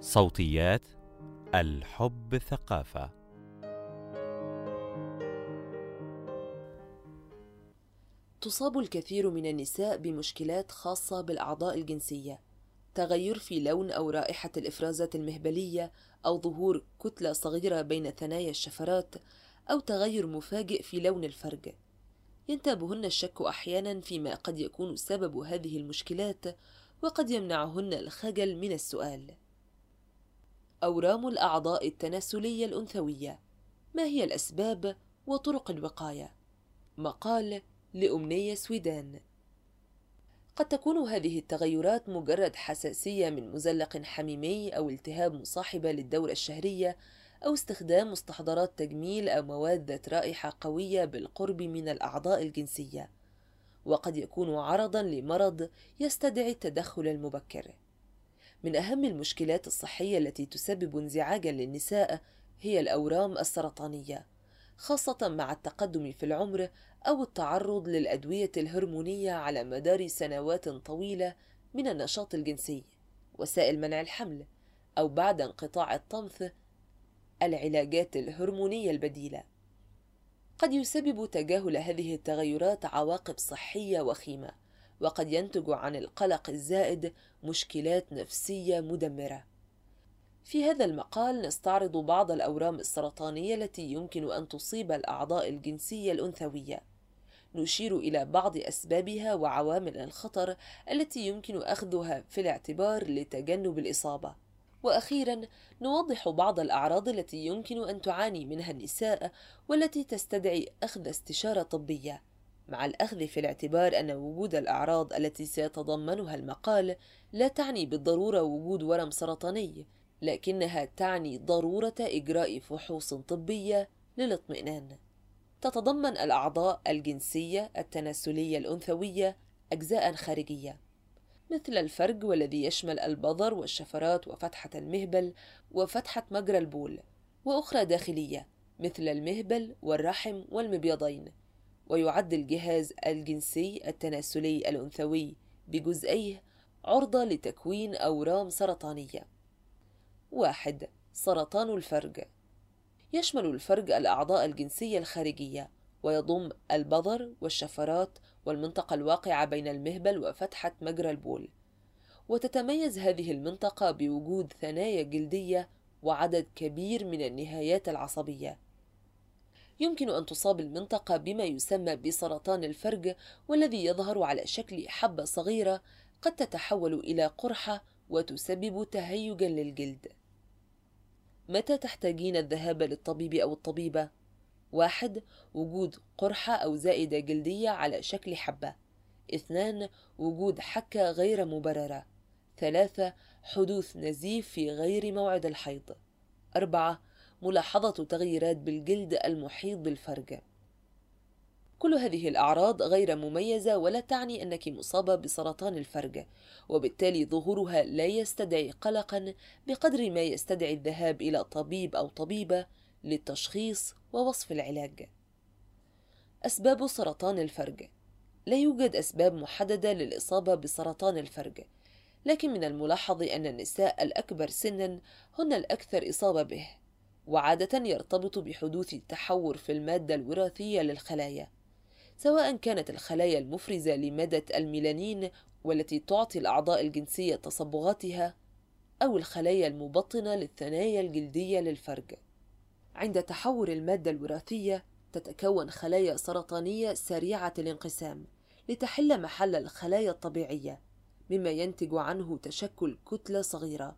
صوتيات الحب ثقافة. تصاب الكثير من النساء بمشكلات خاصة بالأعضاء الجنسية تغير في لون أو رائحة الإفرازات المهبلية أو ظهور كتلة صغيرة بين ثنايا الشفرات أو تغير مفاجئ في لون الفرج. ينتابهن الشك أحيانا فيما قد يكون سبب هذه المشكلات وقد يمنعهن الخجل من السؤال. أورام الأعضاء التناسلية الأنثوية ما هي الأسباب وطرق الوقاية؟ مقال لأمنية سويدان قد تكون هذه التغيرات مجرد حساسية من مزلق حميمي أو التهاب مصاحبة للدورة الشهرية أو استخدام مستحضرات تجميل أو مواد ذات رائحة قوية بالقرب من الأعضاء الجنسية وقد يكون عرضا لمرض يستدعي التدخل المبكر من أهم المشكلات الصحية التي تسبب انزعاجا للنساء هي الأورام السرطانية خاصة مع التقدم في العمر أو التعرض للأدوية الهرمونية على مدار سنوات طويلة من النشاط الجنسي. وسائل منع الحمل أو بعد انقطاع الطمث العلاجات الهرمونية البديلة. قد يسبب تجاهل هذه التغيرات عواقب صحية وخيمة. وقد ينتج عن القلق الزائد مشكلات نفسية مدمرة. في هذا المقال نستعرض بعض الأورام السرطانية التي يمكن أن تصيب الأعضاء الجنسية الأنثوية. نشير إلى بعض أسبابها وعوامل الخطر التي يمكن أخذها في الاعتبار لتجنب الإصابة. وأخيرا نوضح بعض الأعراض التي يمكن أن تعاني منها النساء والتي تستدعي أخذ استشارة طبية. مع الأخذ في الاعتبار أن وجود الأعراض التي سيتضمنها المقال لا تعني بالضرورة وجود ورم سرطاني لكنها تعني ضرورة إجراء فحوص طبية للاطمئنان. تتضمن الأعضاء الجنسية التناسلية الأنثوية أجزاء خارجية مثل الفرج والذي يشمل البظر والشفرات وفتحة المهبل وفتحة مجرى البول وأخرى داخلية مثل المهبل والرحم والمبيضين. ويعد الجهاز الجنسي التناسلي الأنثوي بجزئيه عرضة لتكوين أورام سرطانية. واحد سرطان الفرج. يشمل الفرج الأعضاء الجنسية الخارجية ويضم البظر والشفرات والمنطقة الواقعة بين المهبل وفتحة مجرى البول. وتتميز هذه المنطقة بوجود ثنايا جلدية وعدد كبير من النهايات العصبية. يمكن أن تصاب المنطقة بما يسمى بسرطان الفرج والذي يظهر على شكل حبة صغيرة قد تتحول إلى قرحة وتسبب تهيجا للجلد. متى تحتاجين الذهاب للطبيب أو الطبيبة؟ واحد وجود قرحة أو زائدة جلدية على شكل حبة. اثنان وجود حكة غير مبررة. ثلاثة حدوث نزيف في غير موعد الحيض. أربعة ملاحظة تغييرات بالجلد المحيط بالفرج كل هذه الأعراض غير مميزة ولا تعني أنك مصابة بسرطان الفرج وبالتالي ظهورها لا يستدعي قلقا بقدر ما يستدعي الذهاب إلى طبيب أو طبيبة للتشخيص ووصف العلاج. أسباب سرطان الفرج لا يوجد أسباب محددة للإصابة بسرطان الفرج لكن من الملاحظ أن النساء الأكبر سنا هن الأكثر إصابة به. وعادة يرتبط بحدوث تحور في المادة الوراثية للخلايا سواء كانت الخلايا المفرزة لمادة الميلانين والتي تعطي الأعضاء الجنسية تصبغاتها أو الخلايا المبطنة للثنايا الجلدية للفرج. عند تحور المادة الوراثية تتكون خلايا سرطانية سريعة الانقسام لتحل محل الخلايا الطبيعية مما ينتج عنه تشكل كتلة صغيرة.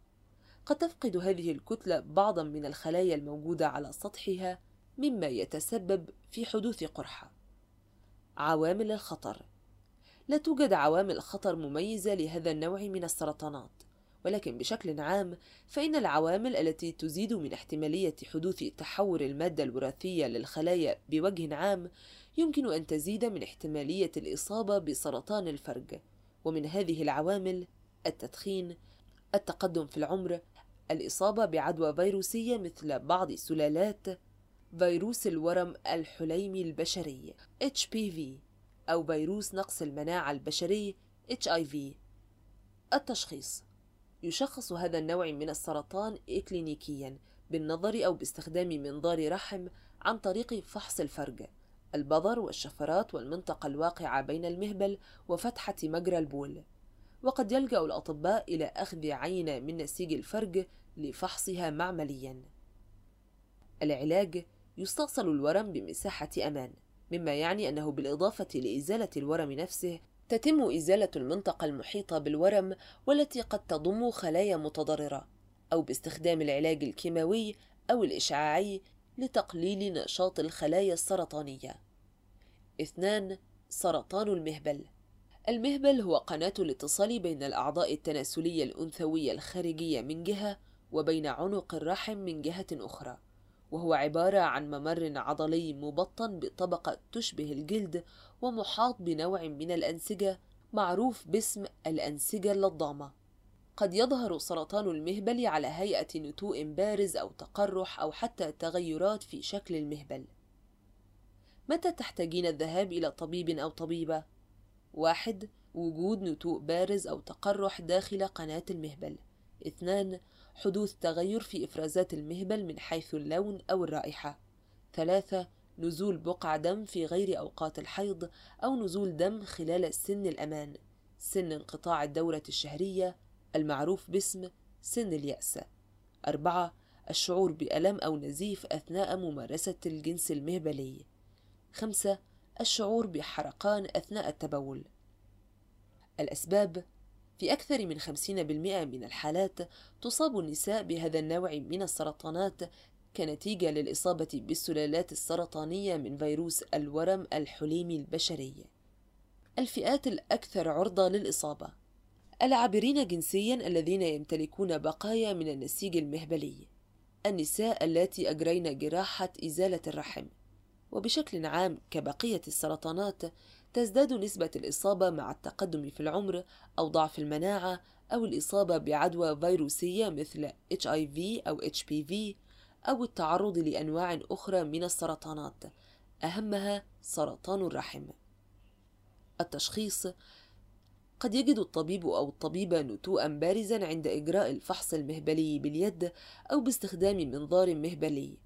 قد تفقد هذه الكتلة بعضا من الخلايا الموجودة على سطحها مما يتسبب في حدوث قرحة. عوامل الخطر. لا توجد عوامل خطر مميزة لهذا النوع من السرطانات ولكن بشكل عام فإن العوامل التي تزيد من احتمالية حدوث تحور المادة الوراثية للخلايا بوجه عام يمكن أن تزيد من احتمالية الإصابة بسرطان الفرج. ومن هذه العوامل التدخين التقدم في العمر الإصابة بعدوى فيروسية مثل بعض سلالات فيروس الورم الحليمي البشري HPV أو فيروس نقص المناعة البشري HIV التشخيص. يشخص هذا النوع من السرطان إكلينيكيا بالنظر أو باستخدام منظار رحم عن طريق فحص الفرج البظر والشفرات والمنطقة الواقعة بين المهبل وفتحة مجرى البول. وقد يلجأ الأطباء إلى أخذ عينة من نسيج الفرج لفحصها معمليا العلاج يستأصل الورم بمساحة أمان مما يعني أنه بالإضافة لإزالة الورم نفسه تتم إزالة المنطقة المحيطة بالورم والتي قد تضم خلايا متضررة أو باستخدام العلاج الكيماوي أو الإشعاعي لتقليل نشاط الخلايا السرطانية. اثنان سرطان المهبل المهبل هو قناة الاتصال بين الأعضاء التناسلية الأنثوية الخارجية من جهة وبين عنق الرحم من جهة أخرى وهو عبارة عن ممر عضلي مبطن بطبقة تشبه الجلد ومحاط بنوع من الأنسجة معروف باسم الأنسجة اللضامة قد يظهر سرطان المهبل على هيئة نتوء بارز أو تقرح أو حتى تغيرات في شكل المهبل متى تحتاجين الذهاب إلى طبيب أو طبيبة؟ واحد وجود نتوء بارز أو تقرح داخل قناة المهبل. اثنان حدوث تغير في إفرازات المهبل من حيث اللون أو الرائحة. ثلاثة نزول بقع دم في غير أوقات الحيض أو نزول دم خلال سن الأمان. سن انقطاع الدورة الشهرية المعروف باسم سن اليأس. أربعة الشعور بألم أو نزيف أثناء ممارسة الجنس المهبلي. خمسة الشعور بحرقان أثناء التبول. الأسباب في أكثر من 50% من الحالات تصاب النساء بهذا النوع من السرطانات كنتيجة للإصابة بالسلالات السرطانية من فيروس الورم الحليمي البشري. الفئات الأكثر عرضة للإصابة: العابرين جنسيا الذين يمتلكون بقايا من النسيج المهبلي، النساء اللاتي أجرين جراحة إزالة الرحم، وبشكل عام كبقية السرطانات تزداد نسبة الإصابة مع التقدم في العمر أو ضعف المناعة أو الإصابة بعدوى فيروسية مثل HIV أو HPV أو التعرض لأنواع أخرى من السرطانات أهمها سرطان الرحم. التشخيص قد يجد الطبيب أو الطبيبة نتوءا بارزا عند إجراء الفحص المهبلي باليد أو باستخدام منظار مهبلي.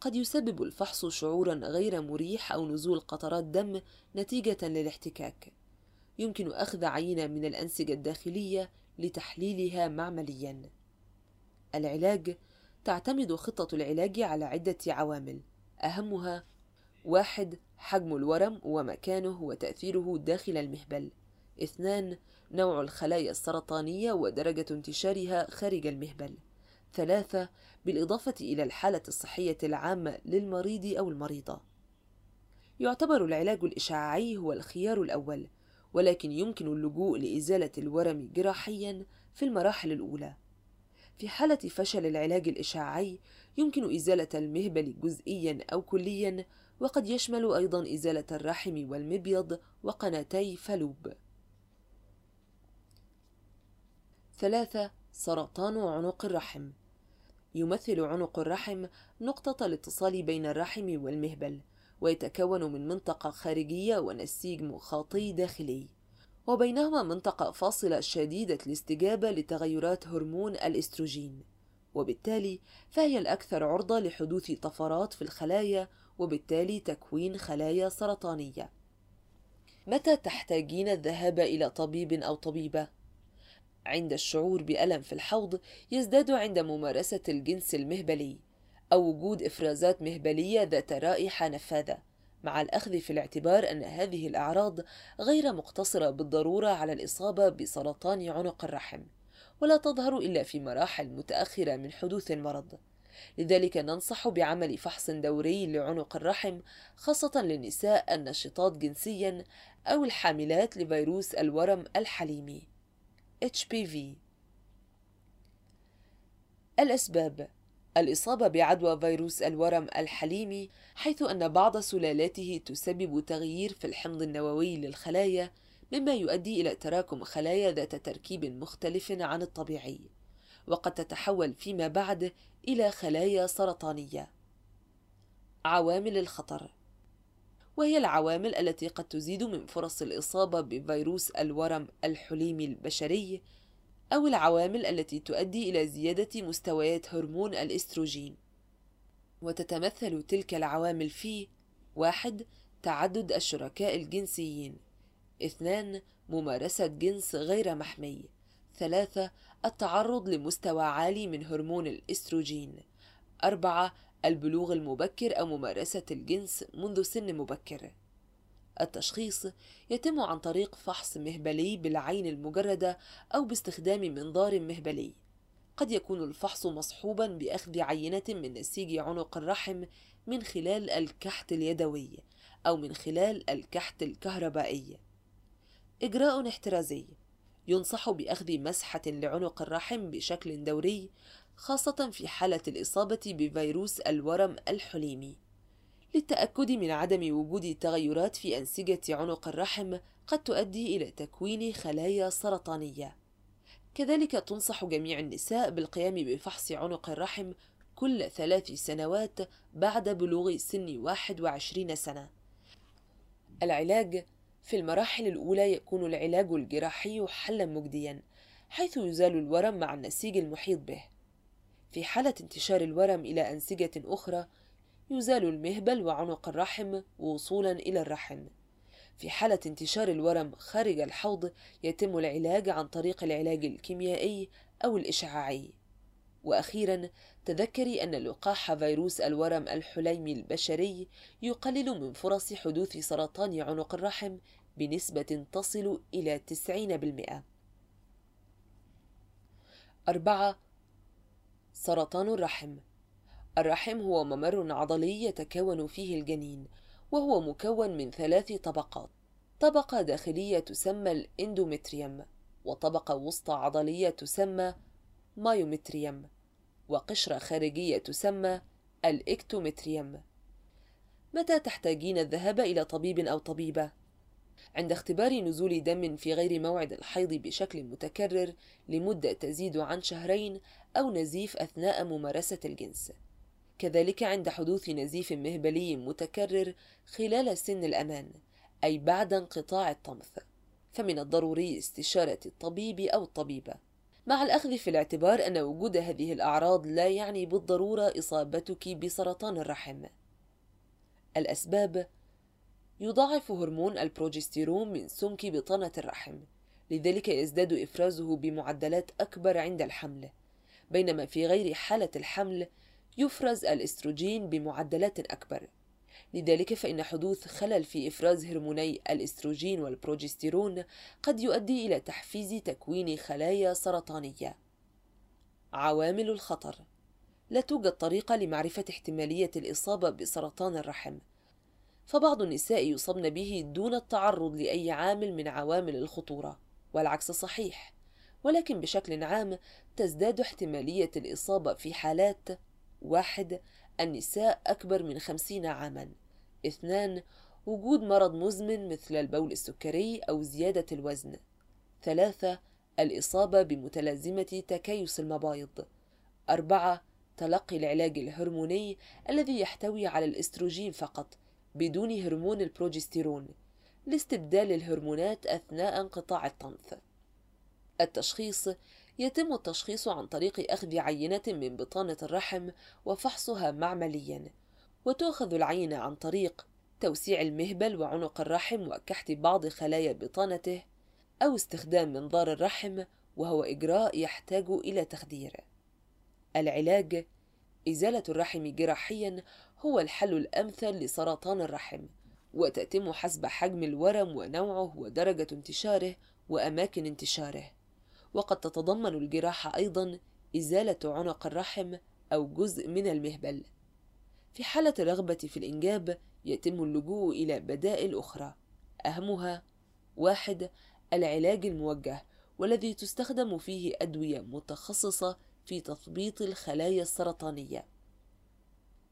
قد يسبب الفحص شعورا غير مريح أو نزول قطرات دم نتيجة للاحتكاك. يمكن أخذ عينة من الأنسجة الداخلية لتحليلها معمليا. العلاج تعتمد خطة العلاج على عدة عوامل أهمها واحد حجم الورم ومكانه وتأثيره داخل المهبل اثنان نوع الخلايا السرطانية ودرجة انتشارها خارج المهبل ثلاثة بالإضافة إلى الحالة الصحية العامة للمريض أو المريضة. يعتبر العلاج الإشعاعي هو الخيار الأول ولكن يمكن اللجوء لإزالة الورم جراحيا في المراحل الأولى. في حالة فشل العلاج الإشعاعي يمكن إزالة المهبل جزئيا أو كليا وقد يشمل أيضا إزالة الرحم والمبيض وقناتي فالوب. ثلاثة سرطان عنق الرحم. يمثل عنق الرحم نقطة الاتصال بين الرحم والمهبل ويتكون من منطقة خارجية ونسيج مخاطي داخلي. وبينهما منطقة فاصلة شديدة الاستجابة لتغيرات هرمون الإستروجين. وبالتالي فهي الأكثر عرضة لحدوث طفرات في الخلايا وبالتالي تكوين خلايا سرطانية. متى تحتاجين الذهاب إلى طبيب أو طبيبة؟ عند الشعور بألم في الحوض يزداد عند ممارسة الجنس المهبلي أو وجود إفرازات مهبلية ذات رائحة نفاذة مع الأخذ في الاعتبار أن هذه الأعراض غير مقتصرة بالضرورة على الإصابة بسرطان عنق الرحم ولا تظهر إلا في مراحل متأخرة من حدوث المرض. لذلك ننصح بعمل فحص دوري لعنق الرحم خاصة للنساء النشطات جنسيا أو الحاملات لفيروس الورم الحليمي. HPV الأسباب الإصابة بعدوى فيروس الورم الحليمي حيث أن بعض سلالاته تسبب تغيير في الحمض النووي للخلايا مما يؤدي إلى تراكم خلايا ذات تركيب مختلف عن الطبيعي وقد تتحول فيما بعد إلى خلايا سرطانية. عوامل الخطر وهي العوامل التي قد تزيد من فرص الإصابة بفيروس الورم الحليمي البشري أو العوامل التي تؤدي إلى زيادة مستويات هرمون الإستروجين. وتتمثل تلك العوامل في واحد تعدد الشركاء الجنسيين. اثنان ممارسة جنس غير محمي. ثلاثة التعرض لمستوى عالي من هرمون الإستروجين. أربعة البلوغ المبكر أو ممارسة الجنس منذ سن مبكر. التشخيص يتم عن طريق فحص مهبلي بالعين المجردة أو باستخدام منظار مهبلي. قد يكون الفحص مصحوبا بأخذ عينة من نسيج عنق الرحم من خلال الكحت اليدوي أو من خلال الكحت الكهربائي. إجراء احترازي ينصح بأخذ مسحة لعنق الرحم بشكل دوري خاصة في حالة الإصابة بفيروس الورم الحليمي للتأكد من عدم وجود تغيرات في أنسجة عنق الرحم قد تؤدي إلى تكوين خلايا سرطانية. كذلك تنصح جميع النساء بالقيام بفحص عنق الرحم كل ثلاث سنوات بعد بلوغ سن 21 سنة. العلاج في المراحل الأولى يكون العلاج الجراحي حلا مجديا حيث يزال الورم مع النسيج المحيط به. في حالة انتشار الورم إلى أنسجة أخرى يزال المهبل وعنق الرحم وصولا إلى الرحم في حالة انتشار الورم خارج الحوض يتم العلاج عن طريق العلاج الكيميائي أو الإشعاعي وأخيرا تذكري أن لقاح فيروس الورم الحليمي البشري يقلل من فرص حدوث سرطان عنق الرحم بنسبة تصل إلى 90%. أربعة سرطان الرحم. الرحم هو ممر عضلي يتكون فيه الجنين وهو مكون من ثلاث طبقات. طبقة داخلية تسمى الإندومتريوم وطبقة وسطى عضلية تسمى مايومتريوم وقشرة خارجية تسمى الإكتومتريوم متى تحتاجين الذهاب إلى طبيب أو طبيبة؟ عند اختبار نزول دم في غير موعد الحيض بشكل متكرر لمدة تزيد عن شهرين أو نزيف أثناء ممارسة الجنس. كذلك عند حدوث نزيف مهبلي متكرر خلال سن الأمان أي بعد انقطاع الطمث فمن الضروري استشارة الطبيب أو الطبيبة. مع الأخذ في الاعتبار أن وجود هذه الأعراض لا يعني بالضرورة إصابتك بسرطان الرحم. الأسباب يضاعف هرمون البروجستيرون من سمك بطانة الرحم لذلك يزداد إفرازه بمعدلات أكبر عند الحمل. بينما في غير حالة الحمل يفرز الإستروجين بمعدلات أكبر. لذلك فإن حدوث خلل في إفراز هرموني الإستروجين والبروجستيرون قد يؤدي إلى تحفيز تكوين خلايا سرطانية. عوامل الخطر لا توجد طريقة لمعرفة احتمالية الإصابة بسرطان الرحم، فبعض النساء يصبن به دون التعرض لأي عامل من عوامل الخطورة، والعكس صحيح، ولكن بشكل عام تزداد احتمالية الإصابة في حالات واحد النساء أكبر من خمسين عاما. اثنان وجود مرض مزمن مثل البول السكري أو زيادة الوزن. ثلاثة الإصابة بمتلازمة تكيس المبايض. أربعة تلقي العلاج الهرموني الذي يحتوي على الإستروجين فقط. بدون هرمون البروجستيرون لاستبدال الهرمونات أثناء انقطاع الطمث التشخيص يتم التشخيص عن طريق أخذ عينة من بطانة الرحم وفحصها معمليا وتؤخذ العينة عن طريق توسيع المهبل وعنق الرحم وكحت بعض خلايا بطانته أو استخدام منظار الرحم وهو إجراء يحتاج إلى تخدير. العلاج إزالة الرحم جراحيا هو الحل الأمثل لسرطان الرحم وتتم حسب حجم الورم ونوعه ودرجة انتشاره وأماكن انتشاره. وقد تتضمن الجراحة أيضا إزالة عنق الرحم أو جزء من المهبل. في حالة الرغبة في الإنجاب يتم اللجوء إلى بدائل أخرى. أهمها واحد العلاج الموجه والذي تستخدم فيه أدوية متخصصة في تثبيط الخلايا السرطانية.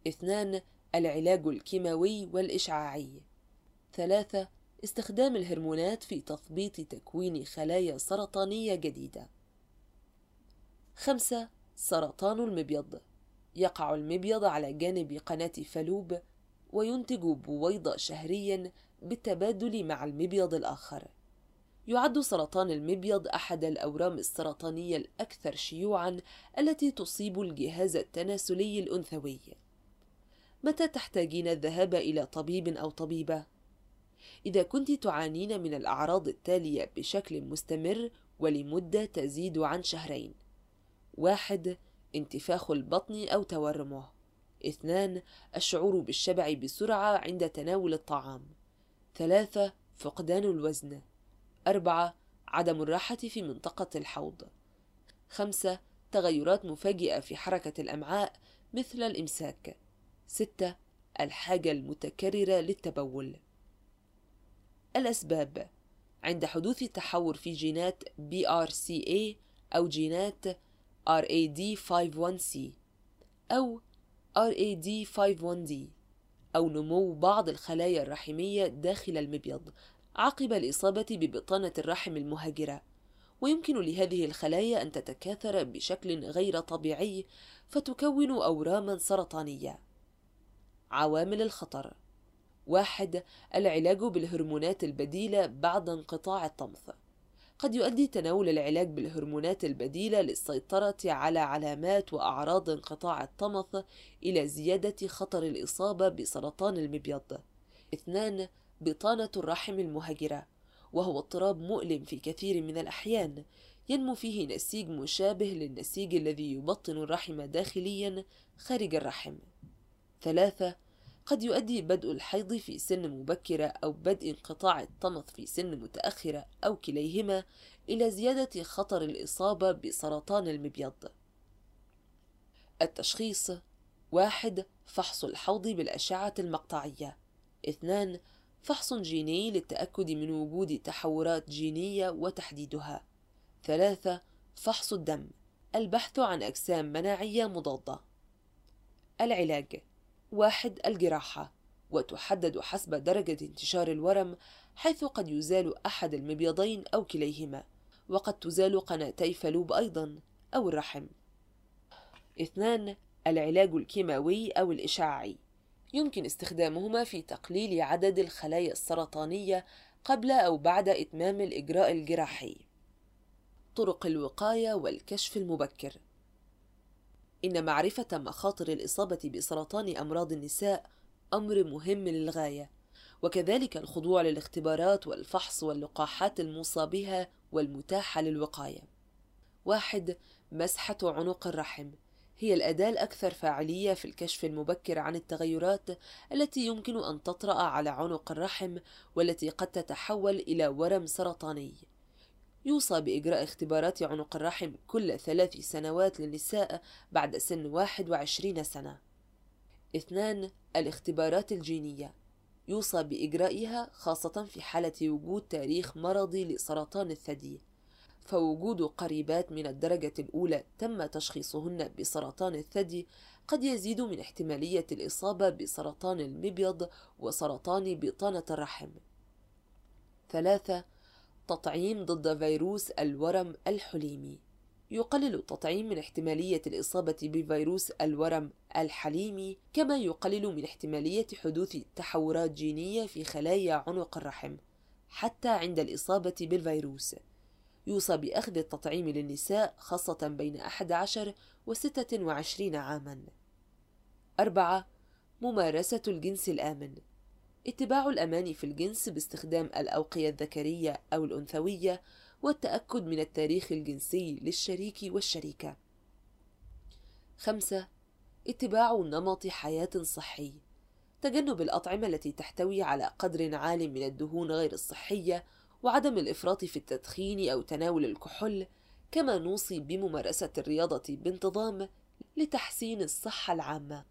اثنان العلاج الكيماوي والإشعاعي ثلاثة استخدام الهرمونات في تثبيط تكوين خلايا سرطانية جديدة. خمسة سرطان المبيض يقع المبيض على جانب قناة فالوب وينتج بويضة شهريا بالتبادل مع المبيض الآخر. يعد سرطان المبيض أحد الأورام السرطانية الأكثر شيوعًا التي تصيب الجهاز التناسلي الأنثوي. متى تحتاجين الذهاب إلى طبيب أو طبيبة؟ إذا كنت تعانين من الأعراض التالية بشكل مستمر ولمدة تزيد عن شهرين: واحد انتفاخ البطن أو تورمه. اثنان الشعور بالشبع بسرعة عند تناول الطعام. ثلاثة فقدان الوزن. أربعة عدم الراحة في منطقة الحوض. خمسة تغيرات مفاجئة في حركة الأمعاء مثل الإمساك. ستة الحاجة المتكررة للتبول. الأسباب عند حدوث تحور في جينات BRCA أو جينات RAD51C أو RAD51D أو نمو بعض الخلايا الرحمية داخل المبيض عقب الإصابة ببطانة الرحم المهاجرة ويمكن لهذه الخلايا أن تتكاثر بشكل غير طبيعي فتكون أوراما سرطانية عوامل الخطر واحد العلاج بالهرمونات البديلة بعد انقطاع الطمث قد يؤدي تناول العلاج بالهرمونات البديلة للسيطرة على علامات وأعراض انقطاع الطمث إلى زيادة خطر الإصابة بسرطان المبيض. اثنان بطانة الرحم المهاجرة وهو اضطراب مؤلم في كثير من الأحيان ينمو فيه نسيج مشابه للنسيج الذي يبطن الرحم داخليا خارج الرحم. ثلاثة قد يؤدي بدء الحيض في سن مبكرة أو بدء انقطاع الطمث في سن متأخرة أو كليهما إلى زيادة خطر الإصابة بسرطان المبيض. التشخيص واحد فحص الحوض بالأشعة المقطعية. اثنان فحص جيني للتأكد من وجود تحورات جينية وتحديدها. ثلاثة فحص الدم البحث عن أجسام مناعية مضادة. العلاج واحد الجراحة وتحدد حسب درجة انتشار الورم حيث قد يزال أحد المبيضين أو كليهما وقد تزال قناتي فلوب أيضا أو الرحم. اثنان العلاج الكيماوي أو الإشعاعي. يمكن استخدامهما في تقليل عدد الخلايا السرطانية قبل أو بعد إتمام الإجراء الجراحي. طرق الوقاية والكشف المبكر. إن معرفة مخاطر الإصابة بسرطان أمراض النساء أمر مهم للغاية وكذلك الخضوع للاختبارات والفحص واللقاحات الموصى بها والمتاحة للوقاية. واحد مسحة عنق الرحم. هي الأداة الأكثر فاعلية في الكشف المبكر عن التغيرات التي يمكن أن تطرأ على عنق الرحم والتي قد تتحول إلى ورم سرطاني. يوصى بإجراء اختبارات عنق الرحم كل ثلاث سنوات للنساء بعد سن 21 سنة. اثنان الاختبارات الجينية يوصى بإجرائها خاصة في حالة وجود تاريخ مرضي لسرطان الثدي فوجود قريبات من الدرجة الأولى تم تشخيصهن بسرطان الثدي قد يزيد من احتمالية الإصابة بسرطان المبيض وسرطان بطانة الرحم. ثلاثة تطعيم ضد فيروس الورم الحليمي. يقلل التطعيم من احتمالية الإصابة بفيروس الورم الحليمي كما يقلل من احتمالية حدوث تحورات جينية في خلايا عنق الرحم حتى عند الإصابة بالفيروس. يوصى بأخذ التطعيم للنساء خاصة بين 11 و 26 عاما. أربعة ممارسة الجنس الآمن. اتباع الأمان في الجنس باستخدام الأوقية الذكرية أو الأنثوية والتأكد من التاريخ الجنسي للشريك والشريكة. خمسة اتباع نمط حياة صحي تجنب الأطعمة التي تحتوي على قدر عال من الدهون غير الصحية وعدم الإفراط في التدخين أو تناول الكحول كما نوصي بممارسة الرياضة بانتظام لتحسين الصحة العامة